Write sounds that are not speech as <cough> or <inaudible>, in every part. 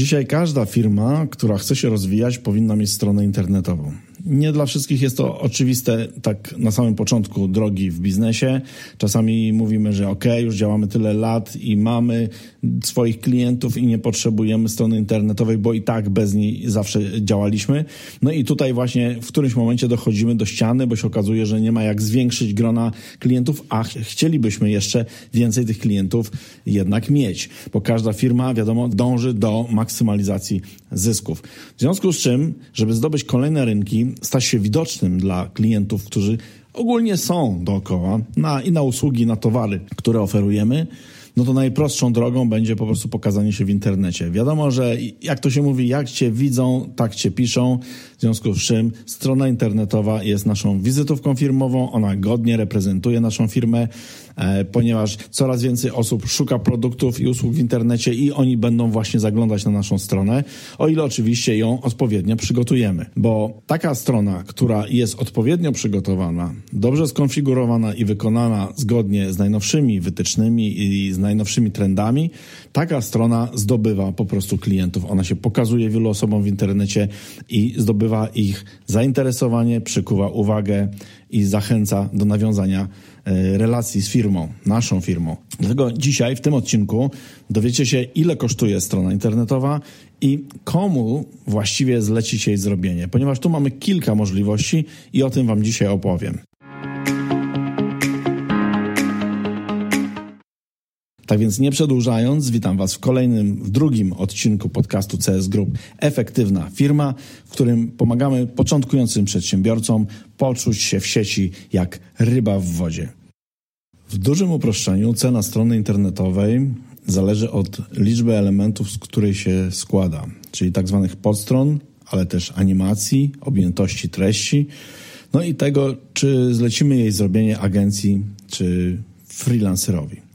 Dzisiaj każda firma, która chce się rozwijać, powinna mieć stronę internetową. Nie dla wszystkich jest to oczywiste tak na samym początku drogi w biznesie. Czasami mówimy, że ok, już działamy tyle lat i mamy swoich klientów i nie potrzebujemy strony internetowej, bo i tak bez niej zawsze działaliśmy. No i tutaj właśnie w którymś momencie dochodzimy do ściany, bo się okazuje, że nie ma jak zwiększyć grona klientów, a chcielibyśmy jeszcze więcej tych klientów jednak mieć, bo każda firma, wiadomo, dąży do maksymalizacji zysków. W związku z czym, żeby zdobyć kolejne rynki, stać się widocznym dla klientów, którzy ogólnie są dookoła na, i na usługi, na towary, które oferujemy, no to najprostszą drogą będzie po prostu pokazanie się w internecie. Wiadomo, że jak to się mówi, jak cię widzą, tak cię piszą, w związku z czym strona internetowa jest naszą wizytówką firmową, ona godnie reprezentuje naszą firmę, E, ponieważ coraz więcej osób szuka produktów i usług w internecie i oni będą właśnie zaglądać na naszą stronę, o ile oczywiście ją odpowiednio przygotujemy. Bo taka strona, która jest odpowiednio przygotowana, dobrze skonfigurowana i wykonana zgodnie z najnowszymi wytycznymi i z najnowszymi trendami, taka strona zdobywa po prostu klientów. Ona się pokazuje wielu osobom w internecie i zdobywa ich zainteresowanie, przykuwa uwagę i zachęca do nawiązania e, relacji z firmą, naszą firmą. Dlatego dzisiaj w tym odcinku dowiecie się, ile kosztuje strona internetowa i komu właściwie zlecić jej zrobienie, ponieważ tu mamy kilka możliwości i o tym Wam dzisiaj opowiem. Tak więc nie przedłużając, witam Was w kolejnym, w drugim odcinku podcastu CS Group Efektywna Firma, w którym pomagamy początkującym przedsiębiorcom poczuć się w sieci jak ryba w wodzie. W dużym uproszczeniu cena strony internetowej zależy od liczby elementów, z której się składa, czyli tak zwanych podstron, ale też animacji, objętości treści, no i tego, czy zlecimy jej zrobienie agencji czy freelancerowi.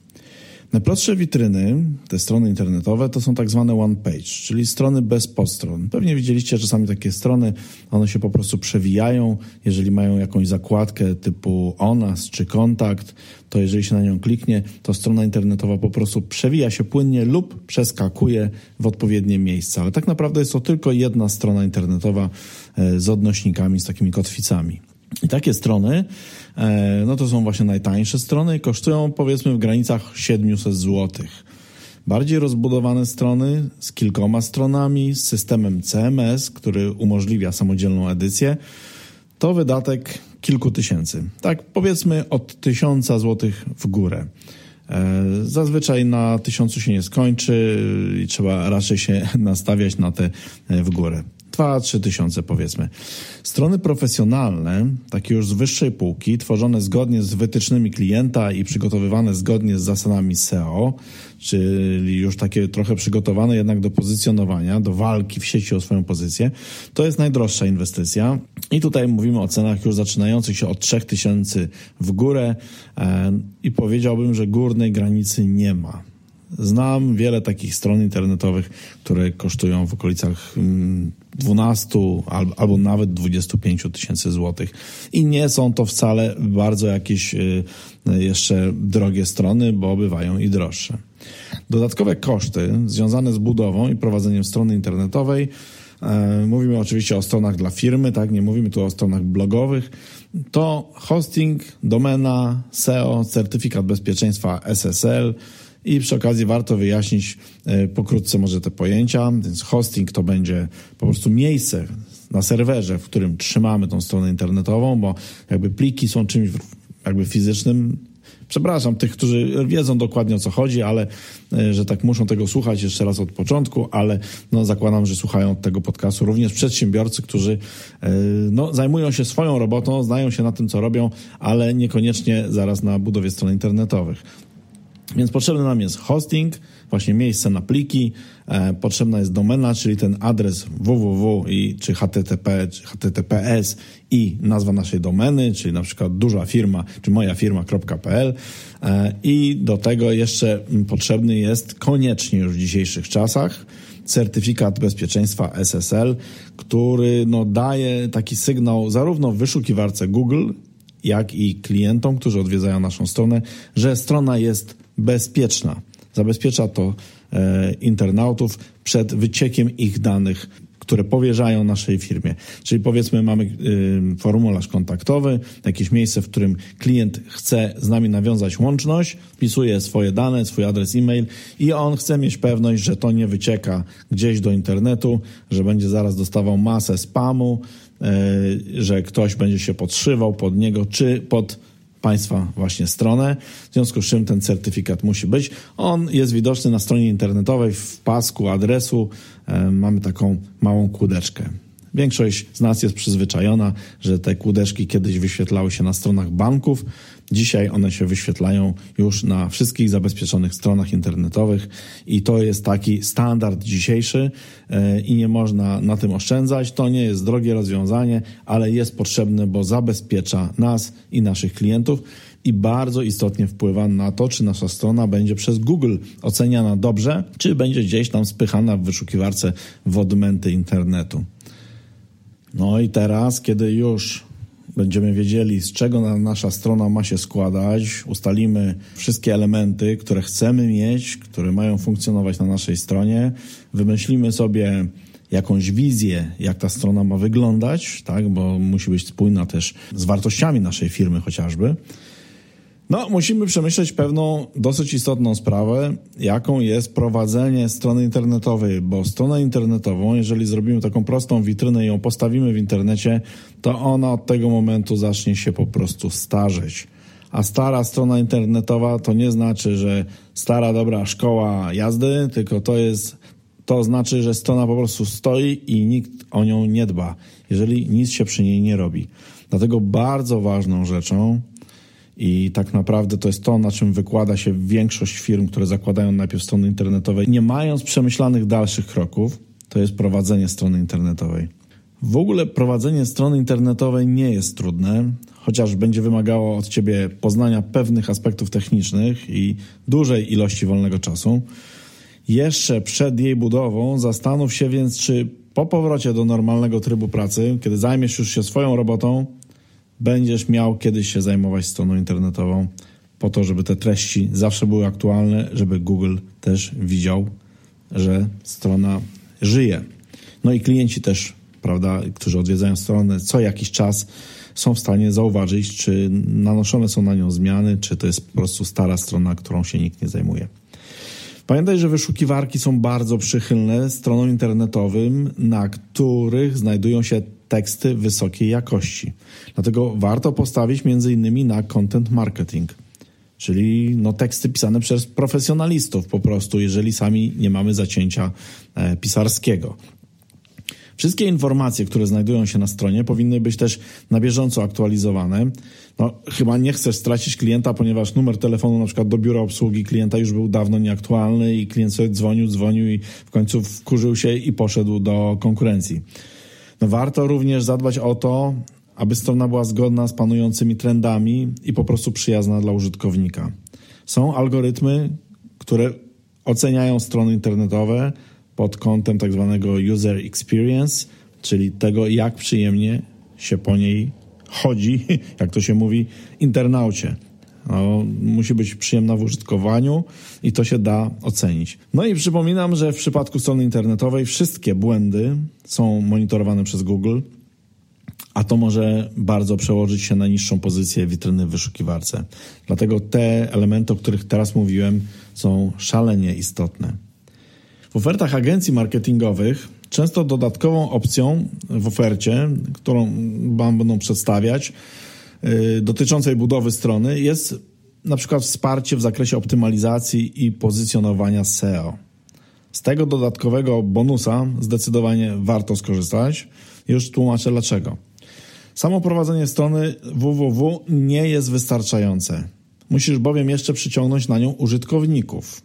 Najprostsze witryny, te strony internetowe, to są tak zwane one page, czyli strony bez podstron. Pewnie widzieliście czasami takie strony, one się po prostu przewijają. Jeżeli mają jakąś zakładkę typu o nas czy kontakt, to jeżeli się na nią kliknie, to strona internetowa po prostu przewija się płynnie lub przeskakuje w odpowiednie miejsca. Ale tak naprawdę jest to tylko jedna strona internetowa e, z odnośnikami, z takimi kotwicami. I takie strony, e, no to są właśnie najtańsze strony, kosztują powiedzmy w granicach 700 zł. Bardziej rozbudowane strony z kilkoma stronami, z systemem CMS, który umożliwia samodzielną edycję, to wydatek kilku tysięcy. Tak powiedzmy od tysiąca złotych w górę. E, zazwyczaj na tysiącu się nie skończy i trzeba raczej się <laughs> nastawiać na te e, w górę. 2-3 tysiące powiedzmy. Strony profesjonalne, takie już z wyższej półki, tworzone zgodnie z wytycznymi klienta i przygotowywane zgodnie z zasadami SEO, czyli już takie trochę przygotowane jednak do pozycjonowania, do walki w sieci o swoją pozycję, to jest najdroższa inwestycja. I tutaj mówimy o cenach już zaczynających się od 3000 w górę e, i powiedziałbym, że górnej granicy nie ma. Znam wiele takich stron internetowych, które kosztują w okolicach 12 mm, albo nawet 25 tysięcy złotych. I nie są to wcale bardzo jakieś y, jeszcze drogie strony, bo bywają i droższe. Dodatkowe koszty związane z budową i prowadzeniem strony internetowej e, Mówimy oczywiście o stronach dla firmy, tak? Nie mówimy tu o stronach blogowych. To hosting, domena, SEO, certyfikat bezpieczeństwa SSL, i przy okazji warto wyjaśnić e, pokrótce może te pojęcia. Więc hosting to będzie po prostu miejsce na serwerze, w którym trzymamy tą stronę internetową, bo jakby pliki są czymś jakby fizycznym. Przepraszam tych, którzy wiedzą dokładnie o co chodzi, ale e, że tak muszą tego słuchać jeszcze raz od początku, ale no, zakładam, że słuchają tego podcastu również przedsiębiorcy, którzy e, no, zajmują się swoją robotą, znają się na tym, co robią, ale niekoniecznie zaraz na budowie stron internetowych. Więc potrzebny nam jest hosting, właśnie miejsce na pliki, e, potrzebna jest domena, czyli ten adres www i czy http, czy https i nazwa naszej domeny, czyli na przykład duża firma, czy moja firma.pl e, i do tego jeszcze potrzebny jest koniecznie już w dzisiejszych czasach certyfikat bezpieczeństwa SSL, który no, daje taki sygnał zarówno w wyszukiwarce Google, jak i klientom, którzy odwiedzają naszą stronę, że strona jest bezpieczna. Zabezpiecza to e, internautów przed wyciekiem ich danych które powierzają naszej firmie. Czyli powiedzmy, mamy y, formularz kontaktowy, jakieś miejsce, w którym klient chce z nami nawiązać łączność, wpisuje swoje dane, swój adres e-mail i on chce mieć pewność, że to nie wycieka gdzieś do internetu, że będzie zaraz dostawał masę spamu, y, że ktoś będzie się podszywał pod niego czy pod Państwa właśnie stronę, w związku z czym ten certyfikat musi być. On jest widoczny na stronie internetowej w pasku adresu. E, mamy taką małą kłódeczkę. Większość z nas jest przyzwyczajona, że te kłódeczki kiedyś wyświetlały się na stronach banków. Dzisiaj one się wyświetlają już na wszystkich zabezpieczonych stronach internetowych i to jest taki standard dzisiejszy e, i nie można na tym oszczędzać. To nie jest drogie rozwiązanie, ale jest potrzebne, bo zabezpiecza nas i naszych klientów i bardzo istotnie wpływa na to, czy nasza strona będzie przez Google oceniana dobrze, czy będzie gdzieś tam spychana w wyszukiwarce w odmęty internetu. No i teraz, kiedy już będziemy wiedzieli, z czego nasza strona ma się składać, ustalimy wszystkie elementy, które chcemy mieć, które mają funkcjonować na naszej stronie, wymyślimy sobie jakąś wizję, jak ta strona ma wyglądać, tak, bo musi być spójna też z wartościami naszej firmy chociażby. No, musimy przemyśleć pewną dosyć istotną sprawę, jaką jest prowadzenie strony internetowej, bo stronę internetową, jeżeli zrobimy taką prostą witrynę i ją postawimy w internecie, to ona od tego momentu zacznie się po prostu starzeć. A stara strona internetowa to nie znaczy, że stara dobra szkoła jazdy, tylko to jest to znaczy, że strona po prostu stoi i nikt o nią nie dba, jeżeli nic się przy niej nie robi. Dlatego bardzo ważną rzeczą i tak naprawdę to jest to, na czym wykłada się większość firm, które zakładają najpierw strony internetowe, nie mając przemyślanych dalszych kroków, to jest prowadzenie strony internetowej. W ogóle prowadzenie strony internetowej nie jest trudne, chociaż będzie wymagało od ciebie poznania pewnych aspektów technicznych i dużej ilości wolnego czasu. Jeszcze przed jej budową zastanów się więc, czy po powrocie do normalnego trybu pracy, kiedy zajmiesz już się swoją robotą, będziesz miał kiedyś się zajmować stroną internetową po to, żeby te treści zawsze były aktualne, żeby Google też widział, że strona żyje. No i klienci też, prawda, którzy odwiedzają stronę co jakiś czas są w stanie zauważyć, czy nanoszone są na nią zmiany, czy to jest po prostu stara strona, którą się nikt nie zajmuje. Pamiętaj, że wyszukiwarki są bardzo przychylne stronom internetowym, na których znajdują się teksty wysokiej jakości. Dlatego warto postawić między innymi na content marketing, czyli no, teksty pisane przez profesjonalistów po prostu, jeżeli sami nie mamy zacięcia e, pisarskiego. Wszystkie informacje, które znajdują się na stronie, powinny być też na bieżąco aktualizowane. No, chyba nie chcesz stracić klienta, ponieważ numer telefonu na przykład do biura obsługi klienta już był dawno nieaktualny i klient sobie dzwonił, dzwonił i w końcu wkurzył się i poszedł do konkurencji. No, warto również zadbać o to, aby strona była zgodna z panującymi trendami i po prostu przyjazna dla użytkownika. Są algorytmy, które oceniają strony internetowe pod kątem tak zwanego user experience, czyli tego, jak przyjemnie się po niej chodzi, <laughs> jak to się mówi, internaucie. No, musi być przyjemna w użytkowaniu i to się da ocenić. No i przypominam, że w przypadku strony internetowej wszystkie błędy są monitorowane przez Google, a to może bardzo przełożyć się na niższą pozycję witryny w wyszukiwarce. Dlatego te elementy, o których teraz mówiłem, są szalenie istotne. W ofertach agencji marketingowych często dodatkową opcją w ofercie, którą Wam będą przedstawiać, dotyczącej budowy strony jest na przykład wsparcie w zakresie optymalizacji i pozycjonowania SEO. Z tego dodatkowego bonusa zdecydowanie warto skorzystać. Już tłumaczę dlaczego. Samo prowadzenie strony www nie jest wystarczające. Musisz bowiem jeszcze przyciągnąć na nią użytkowników.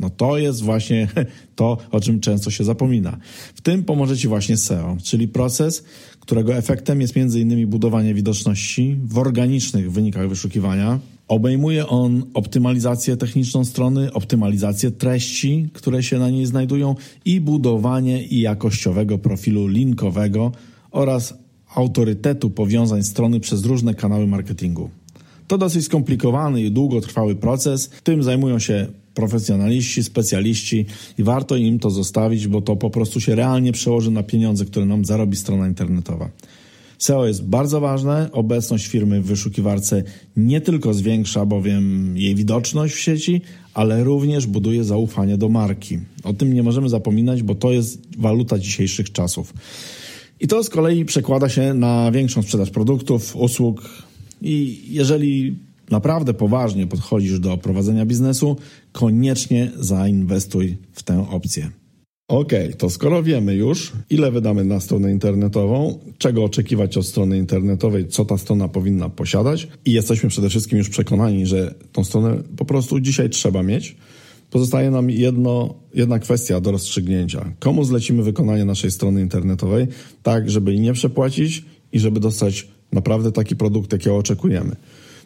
No to jest właśnie <laughs> to, o czym często się zapomina. W tym pomoże Ci właśnie SEO, czyli proces, którego efektem jest m.in. budowanie widoczności w organicznych wynikach wyszukiwania. Obejmuje on optymalizację techniczną strony, optymalizację treści, które się na niej znajdują i budowanie i jakościowego profilu linkowego oraz autorytetu powiązań strony przez różne kanały marketingu. To dosyć skomplikowany i długotrwały proces. Tym zajmują się profesjonaliści, specjaliści i warto im to zostawić, bo to po prostu się realnie przełoży na pieniądze, które nam zarobi strona internetowa. SEO jest bardzo ważne. Obecność firmy w wyszukiwarce nie tylko zwiększa bowiem jej widoczność w sieci, ale również buduje zaufanie do marki. O tym nie możemy zapominać, bo to jest waluta dzisiejszych czasów. I to z kolei przekłada się na większą sprzedaż produktów, usług. I jeżeli naprawdę poważnie podchodzisz do prowadzenia biznesu, koniecznie zainwestuj w tę opcję. Ok, to skoro wiemy już, ile wydamy na stronę internetową, czego oczekiwać od strony internetowej, co ta strona powinna posiadać i jesteśmy przede wszystkim już przekonani, że tą stronę po prostu dzisiaj trzeba mieć, pozostaje nam jedno, jedna kwestia do rozstrzygnięcia. Komu zlecimy wykonanie naszej strony internetowej, tak żeby nie przepłacić i żeby dostać naprawdę taki produkt, jakiego oczekujemy.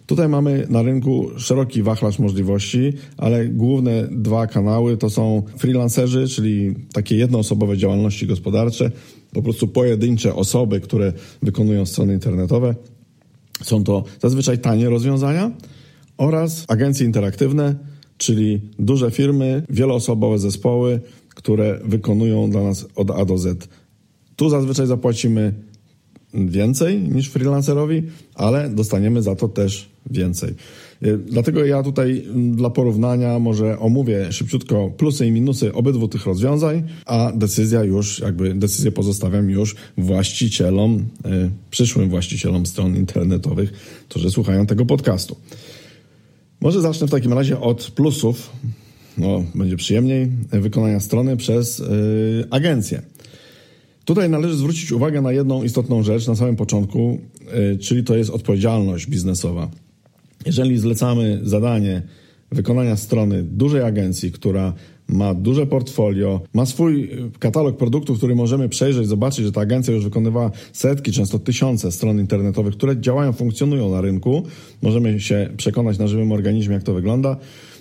Tutaj mamy na rynku szeroki wachlarz możliwości, ale główne dwa kanały to są freelancerzy, czyli takie jednoosobowe działalności gospodarcze, po prostu pojedyncze osoby, które wykonują strony internetowe. Są to zazwyczaj tanie rozwiązania oraz agencje interaktywne, czyli duże firmy, wieloosobowe zespoły, które wykonują dla nas od A do Z. Tu zazwyczaj zapłacimy więcej niż freelancerowi, ale dostaniemy za to też więcej. Y, dlatego ja tutaj mm, dla porównania może omówię szybciutko plusy i minusy obydwu tych rozwiązań, a decyzja już, jakby decyzję pozostawiam już właścicielom, y, przyszłym właścicielom stron internetowych, którzy słuchają tego podcastu. Może zacznę w takim razie od plusów, no będzie przyjemniej, wykonania strony przez yy, agencję. Tutaj należy zwrócić uwagę na jedną istotną rzecz na samym początku, yy, czyli to jest odpowiedzialność biznesowa. Jeżeli zlecamy zadanie wykonania strony dużej agencji, która ma duże portfolio, ma swój katalog produktów, który możemy przejrzeć, zobaczyć, że ta agencja już wykonywała setki, często tysiące stron internetowych, które działają, funkcjonują na rynku. Możemy się przekonać na żywym organizmie, jak to wygląda.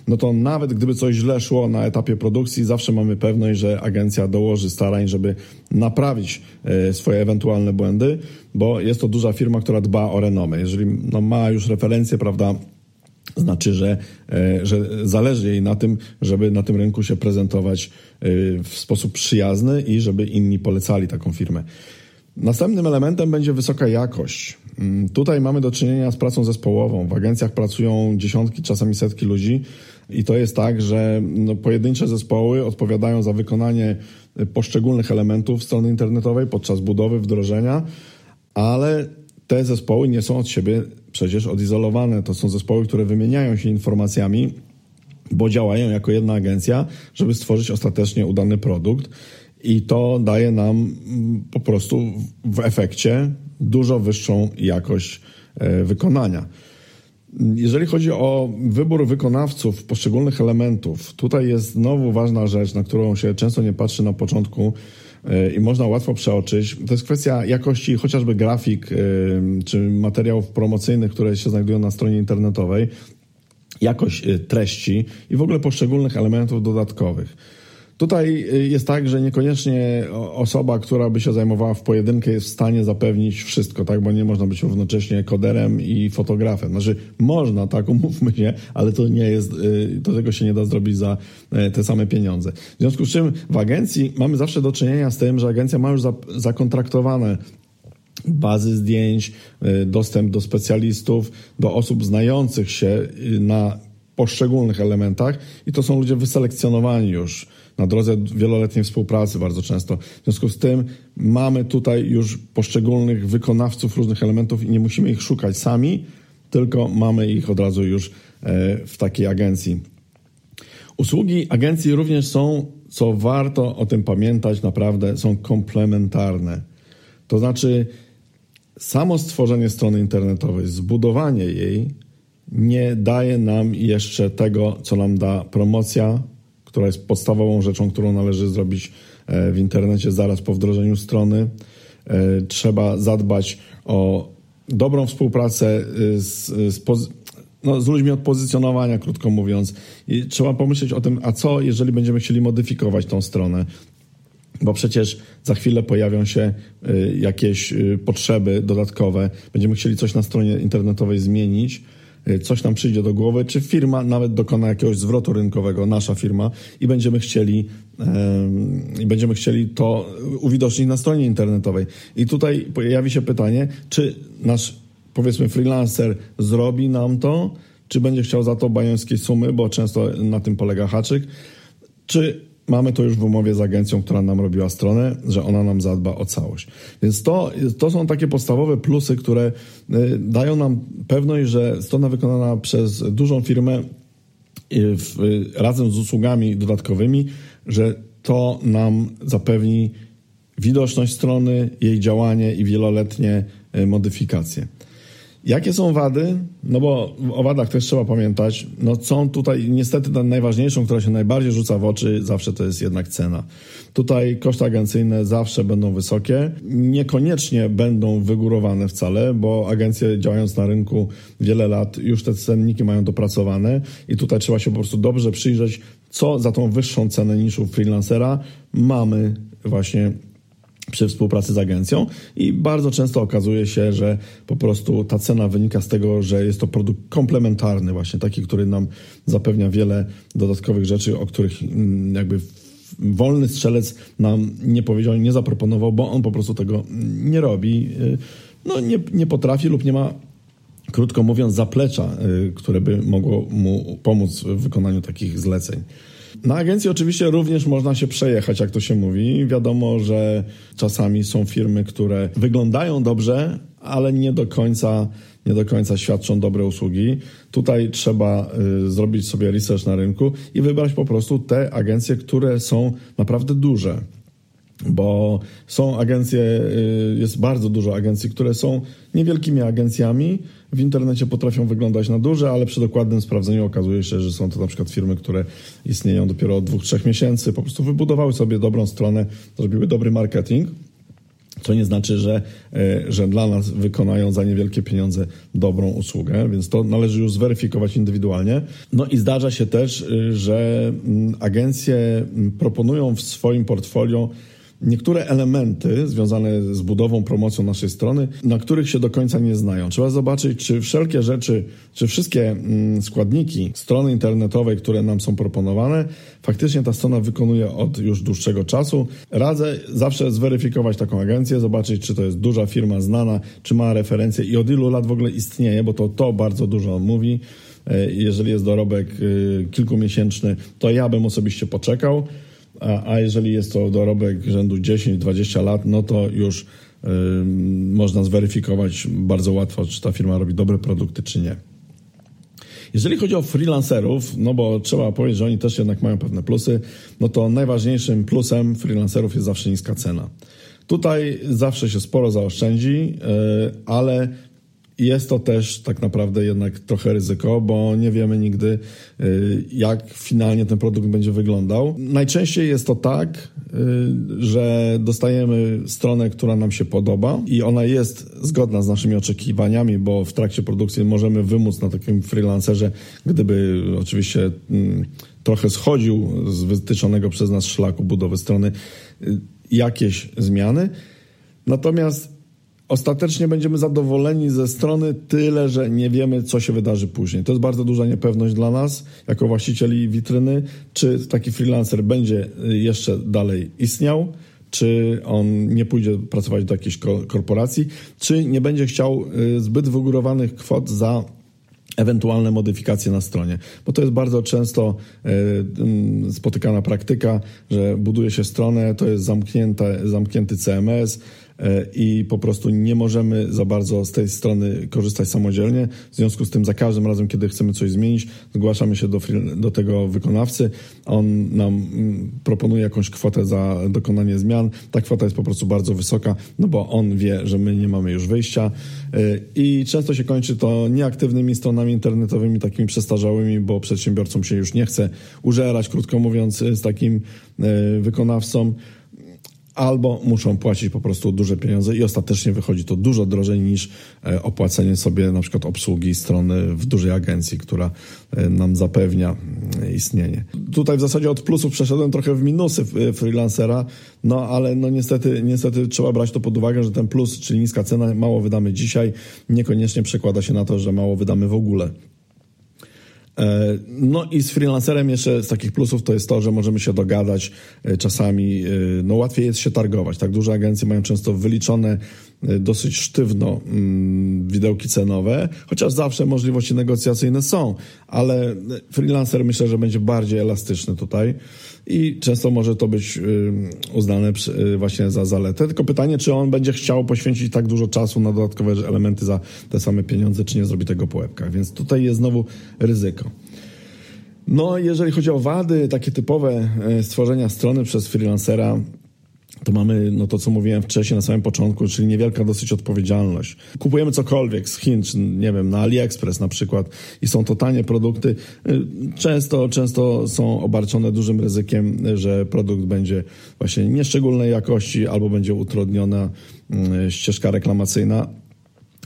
No to nawet gdyby coś źle szło na etapie produkcji, zawsze mamy pewność, że agencja dołoży starań, żeby naprawić e, swoje ewentualne błędy, bo jest to duża firma, która dba o renomę. Jeżeli no, ma już referencję, prawda, znaczy, że, e, że zależy jej na tym, żeby na tym rynku się prezentować e, w sposób przyjazny i żeby inni polecali taką firmę. Następnym elementem będzie wysoka jakość. Mm, tutaj mamy do czynienia z pracą zespołową. W agencjach pracują dziesiątki, czasami setki ludzi i to jest tak, że no, pojedyncze zespoły odpowiadają za wykonanie poszczególnych elementów strony internetowej podczas budowy, wdrożenia, ale te zespoły nie są od siebie przecież odizolowane. To są zespoły, które wymieniają się informacjami, bo działają jako jedna agencja, żeby stworzyć ostatecznie udany produkt. I to daje nam mm, po prostu w efekcie dużo wyższą jakość e, wykonania. Jeżeli chodzi o wybór wykonawców poszczególnych elementów, tutaj jest znowu ważna rzecz, na którą się często nie patrzy na początku i można łatwo przeoczyć. To jest kwestia jakości chociażby grafik czy materiałów promocyjnych, które się znajdują na stronie internetowej, jakość y, treści i w ogóle poszczególnych elementów dodatkowych. Tutaj y, jest tak, że niekoniecznie osoba, która by się zajmowała w pojedynkę jest w stanie zapewnić wszystko, tak? Bo nie można być równocześnie koderem i fotografem. Znaczy, można, tak, <laughs> umówmy się, ale to nie jest, y, do tego się nie da zrobić za y, te same pieniądze. W związku z czym w agencji mamy zawsze do czynienia z tym, że agencja ma już zakontraktowane bazy zdjęć, dostęp do specjalistów, do osób znających się na poszczególnych elementach i to są ludzie wyselekcjonowani już na drodze wieloletniej współpracy bardzo często. W związku z tym mamy tutaj już poszczególnych wykonawców różnych elementów i nie musimy ich szukać sami, tylko mamy ich od razu już e, w takiej agencji. Usługi agencji również są, co warto o tym pamiętać, naprawdę są komplementarne. To znaczy, samo stworzenie strony internetowej, zbudowanie jej nie daje nam jeszcze tego, co nam da promocja, która jest podstawową rzeczą, którą należy zrobić e, w internecie zaraz po wdrożeniu strony. E, trzeba zadbać o dobrą współpracę e, z, z, no, z ludźmi od pozycjonowania, krótko mówiąc. I trzeba pomyśleć o tym, a co, jeżeli będziemy chcieli modyfikować tą stronę. Bo przecież za chwilę pojawią się jakieś potrzeby dodatkowe, będziemy chcieli coś na stronie internetowej zmienić coś nam przyjdzie do głowy, czy firma nawet dokona jakiegoś zwrotu rynkowego, nasza firma, i będziemy chcieli, i będziemy chcieli to uwidocznić na stronie internetowej. I tutaj pojawi się pytanie, czy nasz, powiedzmy, freelancer zrobi nam to, czy będzie chciał za to bajońskie sumy, bo często na tym polega haczyk, czy mamy to już w umowie z agencją, która nam robiła stronę, że ona nam zadba o całość. Więc to, to są takie podstawowe plusy, które y, dają nam pewność, że strona wykonana przez dużą firmę y, w, razem z usługami dodatkowymi, że to nam zapewni widoczność strony, jej działanie i wieloletnie y, modyfikacje. Jakie są wady? No bo o wadach też trzeba pamiętać. No są tutaj niestety najważniejszą, która się najbardziej rzuca w oczy, zawsze to jest jednak cena. Tutaj koszty agencyjne zawsze będą wysokie, niekoniecznie będą wygórowane wcale, bo agencje działając na rynku wiele lat już te cenniki mają dopracowane i tutaj trzeba się po prostu dobrze przyjrzeć, co za tą wyższą cenę niż u freelancera mamy właśnie przy współpracy z agencją i bardzo często okazuje się, że po prostu ta cena wynika z tego, że jest to produkt komplementarny, właśnie taki, który nam zapewnia wiele dodatkowych rzeczy, o których mm, jakby wolny strzelec nam nie powiedział, nie zaproponował, bo on po prostu tego nie robi, y, no nie, nie potrafi lub nie ma krótko mówiąc, zaplecza, y, które by mogło mu pomóc w wykonaniu takich zleceń. Na agencji oczywiście również można się przejechać, jak to się mówi. Wiadomo, że czasami są firmy, które wyglądają dobrze, ale nie do końca, nie do końca świadczą dobre usługi. Tutaj trzeba y, zrobić sobie research na rynku i wybrać po prostu te agencje, które są naprawdę duże bo są agencje, y, jest bardzo dużo agencji, które są niewielkimi agencjami. W internecie potrafią wyglądać na duże, ale przy dokładnym sprawdzeniu okazuje się, że są to na przykład firmy, które istnieją dopiero od dwóch, trzech miesięcy, po prostu wybudowały sobie dobrą stronę, zrobiły dobry marketing. Co nie znaczy, że, y, że dla nas wykonają za niewielkie pieniądze dobrą usługę, więc to należy już zweryfikować indywidualnie. No i zdarza się też, y, że mm, agencje mm, proponują w swoim portfolio niektóre elementy związane z budową, promocją naszej strony, na których się do końca nie znają. Trzeba zobaczyć, czy wszelkie rzeczy, czy wszystkie mm, składniki strony internetowej, które nam są proponowane, faktycznie ta strona wykonuje od już dłuższego czasu. Radzę zawsze zweryfikować taką agencję, zobaczyć, czy to jest duża firma znana, czy ma referencje i od ilu lat w ogóle istnieje, bo to, to bardzo dużo mówi. E, jeżeli jest dorobek y, kilkumiesięczny, to ja bym osobiście poczekał a, jeżeli jest to dorobek rzędu 10-20 lat, no to już można zweryfikować bardzo łatwo, czy ta firma robi dobre produkty, czy nie. Jeżeli chodzi o freelancerów, no bo trzeba powiedzieć, że oni też jednak mają pewne plusy, no to najważniejszym plusem freelancerów jest zawsze niska cena. Tutaj zawsze się sporo zaoszczędzi, y, ale jest to też tak naprawdę jednak trochę ryzyko, bo nie wiemy nigdy, y, jak finalnie ten produkt będzie wyglądał. Najczęściej jest to tak, y, że dostajemy stronę, która nam się podoba i ona jest zgodna z naszymi oczekiwaniami, bo w trakcie produkcji możemy wymóc na takim freelancerze, gdyby oczywiście mm, trochę schodził z wytyczonego przez nas szlaku budowy strony, y, jakieś zmiany. Natomiast ostatecznie będziemy zadowoleni ze strony, tyle że nie wiemy, co się wydarzy później. To jest bardzo duża niepewność dla nas, jako właścicieli witryny, czy taki freelancer będzie jeszcze dalej istniał, czy on nie pójdzie pracować do jakiejś korporacji, czy nie będzie chciał y, zbyt wygórowanych kwot za ewentualne modyfikacje na stronie. Bo to jest bardzo często y, spotykana praktyka, że buduje się stronę, to jest zamknięte, zamknięty CMS, i po prostu nie możemy za bardzo z tej strony korzystać samodzielnie. W związku z tym za każdym razem, kiedy chcemy coś zmienić, zgłaszamy się do, do tego wykonawcy. On nam mm, proponuje jakąś kwotę za dokonanie zmian. Ta kwota jest po prostu bardzo wysoka, no bo on wie, że my nie mamy już wyjścia e, i często się kończy to nieaktywnymi stronami internetowymi, takimi przestarzałymi, bo przedsiębiorcom się już nie chce użerać, krótko mówiąc, z takim e, wykonawcą albo muszą płacić po prostu duże pieniądze i ostatecznie wychodzi to dużo drożej niż e, opłacenie sobie na przykład obsługi strony w dużej agencji, która e, nam zapewnia mm, istnienie. Tutaj w zasadzie od plusów przeszedłem trochę w minusy e, freelancera, no ale no niestety, niestety trzeba brać to pod uwagę, że ten plus, czyli niska cena, mało wydamy dzisiaj, niekoniecznie przekłada się na to, że mało wydamy w ogóle. E, no i z freelancerem jeszcze z takich plusów to jest to, że możemy się dogadać e, czasami, e, no łatwiej jest się targować, tak? Duże agencje mają często wyliczone dosyć sztywno mm, widełki cenowe, chociaż zawsze możliwości negocjacyjne są, ale freelancer myślę, że będzie bardziej elastyczny tutaj i często może to być uznane właśnie za zaletę. Tylko pytanie, czy on będzie chciał poświęcić tak dużo czasu na dodatkowe elementy za te same pieniądze, czy nie zrobi tego po łebkach. Więc tutaj jest znowu ryzyko. No, jeżeli chodzi o wady, takie typowe e, stworzenia strony przez freelancera, to mamy no to, co mówiłem wcześniej na samym początku, czyli niewielka dosyć odpowiedzialność. Kupujemy cokolwiek z Chin, czy nie wiem, na AliExpress na przykład i są to tanie produkty. E, często, często są obarczone dużym ryzykiem, że produkt będzie właśnie nieszczególnej jakości albo będzie utrudniona mm, ścieżka reklamacyjna,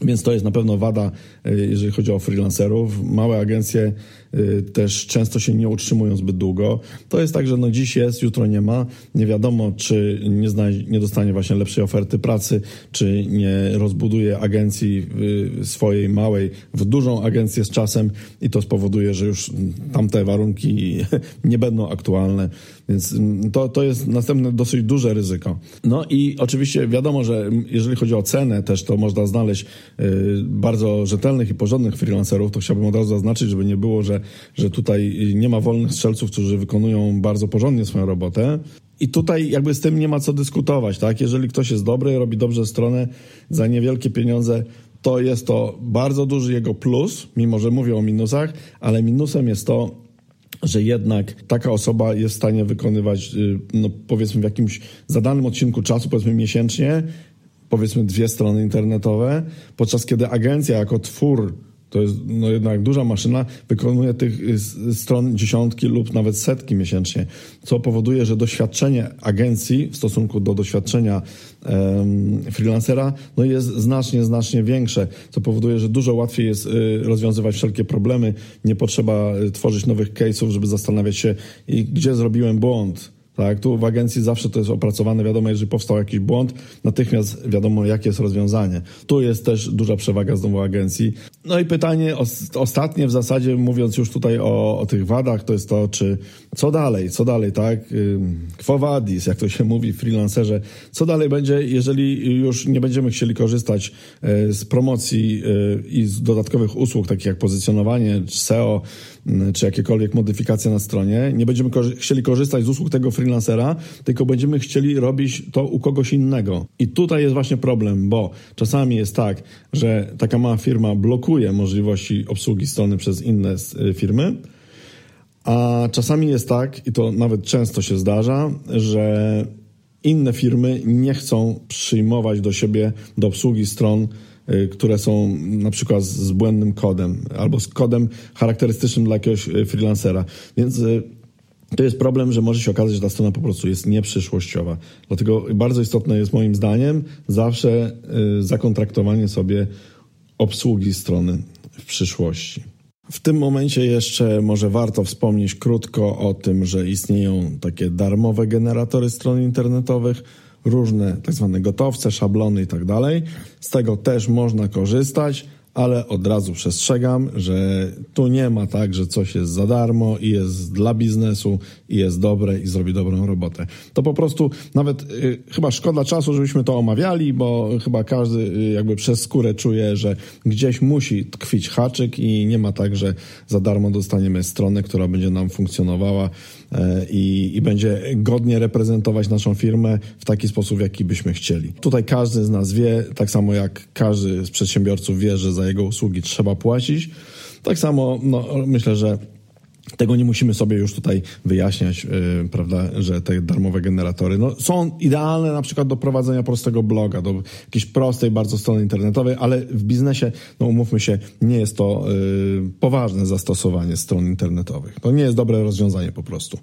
więc to jest na pewno wada, e, jeżeli chodzi o freelancerów. Małe agencje Y, też często się nie utrzymują zbyt długo. To jest tak, że no dziś jest, jutro nie ma. Nie wiadomo, czy nie, nie dostanie właśnie lepszej oferty pracy, czy nie rozbuduje agencji y, swojej małej w dużą agencję z czasem i to spowoduje, że już tamte warunki <laughs> nie będą aktualne. Więc mm, to, to jest następne dosyć duże ryzyko. No i oczywiście wiadomo, że jeżeli chodzi o cenę też, to można znaleźć bardzo rzetelnych i porządnych freelancerów. To chciałbym od razu zaznaczyć, żeby nie było, że że tutaj nie ma wolnych strzelców, którzy wykonują bardzo porządnie swoją robotę. I tutaj jakby z tym nie ma co dyskutować, tak? Jeżeli ktoś jest dobry, robi dobrze stronę za niewielkie pieniądze, to jest to bardzo duży jego plus, mimo że mówię o minusach, ale minusem jest to, że jednak taka osoba jest w stanie wykonywać, y, no powiedzmy w jakimś zadanym odcinku czasu, powiedzmy miesięcznie, powiedzmy dwie strony internetowe, podczas kiedy agencja jako twór to jest no jednak duża maszyna, wykonuje tych y, stron dziesiątki lub nawet setki miesięcznie, co powoduje, że doświadczenie agencji w stosunku do doświadczenia um, freelancera no jest znacznie, znacznie większe, co powoduje, że dużo łatwiej jest y, rozwiązywać wszelkie problemy. Nie potrzeba y, tworzyć nowych case'ów, żeby zastanawiać się, gdzie zrobiłem błąd tak, tu w agencji zawsze to jest opracowane, wiadomo, jeżeli powstał jakiś błąd, natychmiast wiadomo, jakie jest rozwiązanie. Tu jest też duża przewaga znowu agencji. No i pytanie ostatnie w zasadzie, mówiąc już tutaj o, o tych wadach, to jest to, czy co dalej, co dalej, tak? Quo vadis, jak to się <laughs> mówi w freelancerze, co dalej będzie, jeżeli już nie będziemy chcieli korzystać e, z promocji e, i z dodatkowych usług, takich jak pozycjonowanie, SEO, czy jakiekolwiek modyfikacje na stronie, nie będziemy chcieli korzystać z usług tego freelancera, tylko będziemy chcieli robić to u kogoś innego. I tutaj jest właśnie problem, bo czasami jest tak, że taka mała firma blokuje możliwości obsługi strony przez inne y, firmy, a czasami jest tak, i to nawet często się zdarza, że inne firmy nie chcą przyjmować do siebie do obsługi stron Y, które są na przykład z błędnym kodem albo z kodem charakterystycznym dla jakiegoś y, freelancera. Więc y, to jest problem, że może się okazać, że ta strona po prostu jest nieprzyszłościowa. Dlatego bardzo istotne jest moim zdaniem zawsze zakontraktowanie sobie obsługi strony w przyszłości. W tym momencie jeszcze może warto wspomnieć krótko o tym, że istnieją takie darmowe generatory stron internetowych, różne tak zwane gotowce, szablony i tak dalej. Z tego też można korzystać ale od razu przestrzegam, że tu nie ma tak, że coś jest za darmo i jest dla biznesu i jest dobre i zrobi dobrą robotę. To po prostu nawet y, chyba szkoda czasu, żebyśmy to omawiali, bo chyba każdy y, jakby przez skórę czuje, że gdzieś musi tkwić haczyk i nie ma tak, że za darmo dostaniemy stronę, która będzie nam funkcjonowała i, i będzie godnie reprezentować naszą firmę w taki sposób, jaki byśmy chcieli. Tutaj każdy z nas wie, tak samo jak każdy z przedsiębiorców wie, że za jego usługi trzeba płacić. Tak samo no, myślę, że tego nie musimy sobie już tutaj wyjaśniać, yy, prawda, że te darmowe generatory no, są idealne na przykład do prowadzenia prostego bloga, do jakiejś prostej bardzo strony internetowej, ale w biznesie, no umówmy się, nie jest to yy, poważne zastosowanie stron internetowych. To nie jest dobre rozwiązanie po prostu.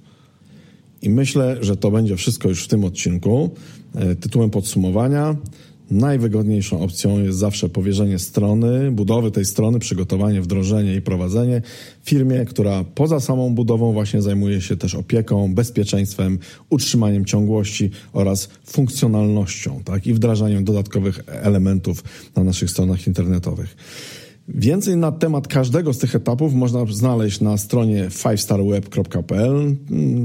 I myślę, że to będzie wszystko już w tym odcinku. Yy, tytułem podsumowania Najwygodniejszą opcją jest zawsze powierzenie strony, budowy tej strony, przygotowanie, wdrożenie i prowadzenie firmie, która poza samą budową właśnie zajmuje się też opieką, bezpieczeństwem, utrzymaniem ciągłości oraz funkcjonalnością, tak, i wdrażaniem dodatkowych elementów na naszych stronach internetowych. Więcej na temat każdego z tych etapów można znaleźć na stronie fivestarweb.pl.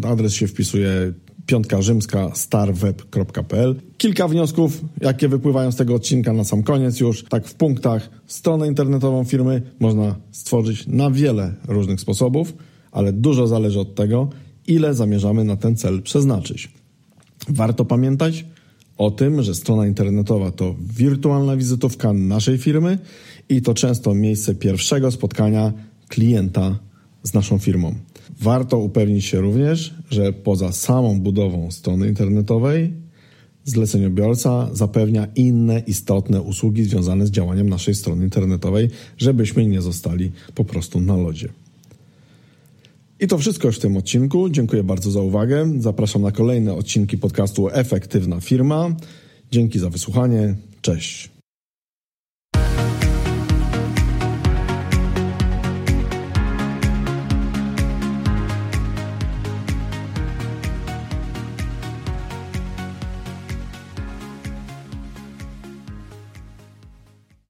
Adres się wpisuje piątka rzymska starweb.pl. Kilka wniosków, jakie wypływają z tego odcinka na sam koniec już. Tak w punktach, stronę internetową firmy można stworzyć na wiele różnych sposobów, ale dużo zależy od tego, ile zamierzamy na ten cel przeznaczyć. Warto pamiętać o tym, że strona internetowa to wirtualna wizytówka naszej firmy i to często miejsce pierwszego spotkania klienta z naszą firmą. Warto upewnić się również, że poza samą budową strony internetowej zleceniobiorca zapewnia inne istotne usługi związane z działaniem naszej strony internetowej, żebyśmy nie zostali po prostu na lodzie. I to wszystko już w tym odcinku. Dziękuję bardzo za uwagę. Zapraszam na kolejne odcinki podcastu Efektywna Firma. Dzięki za wysłuchanie. Cześć.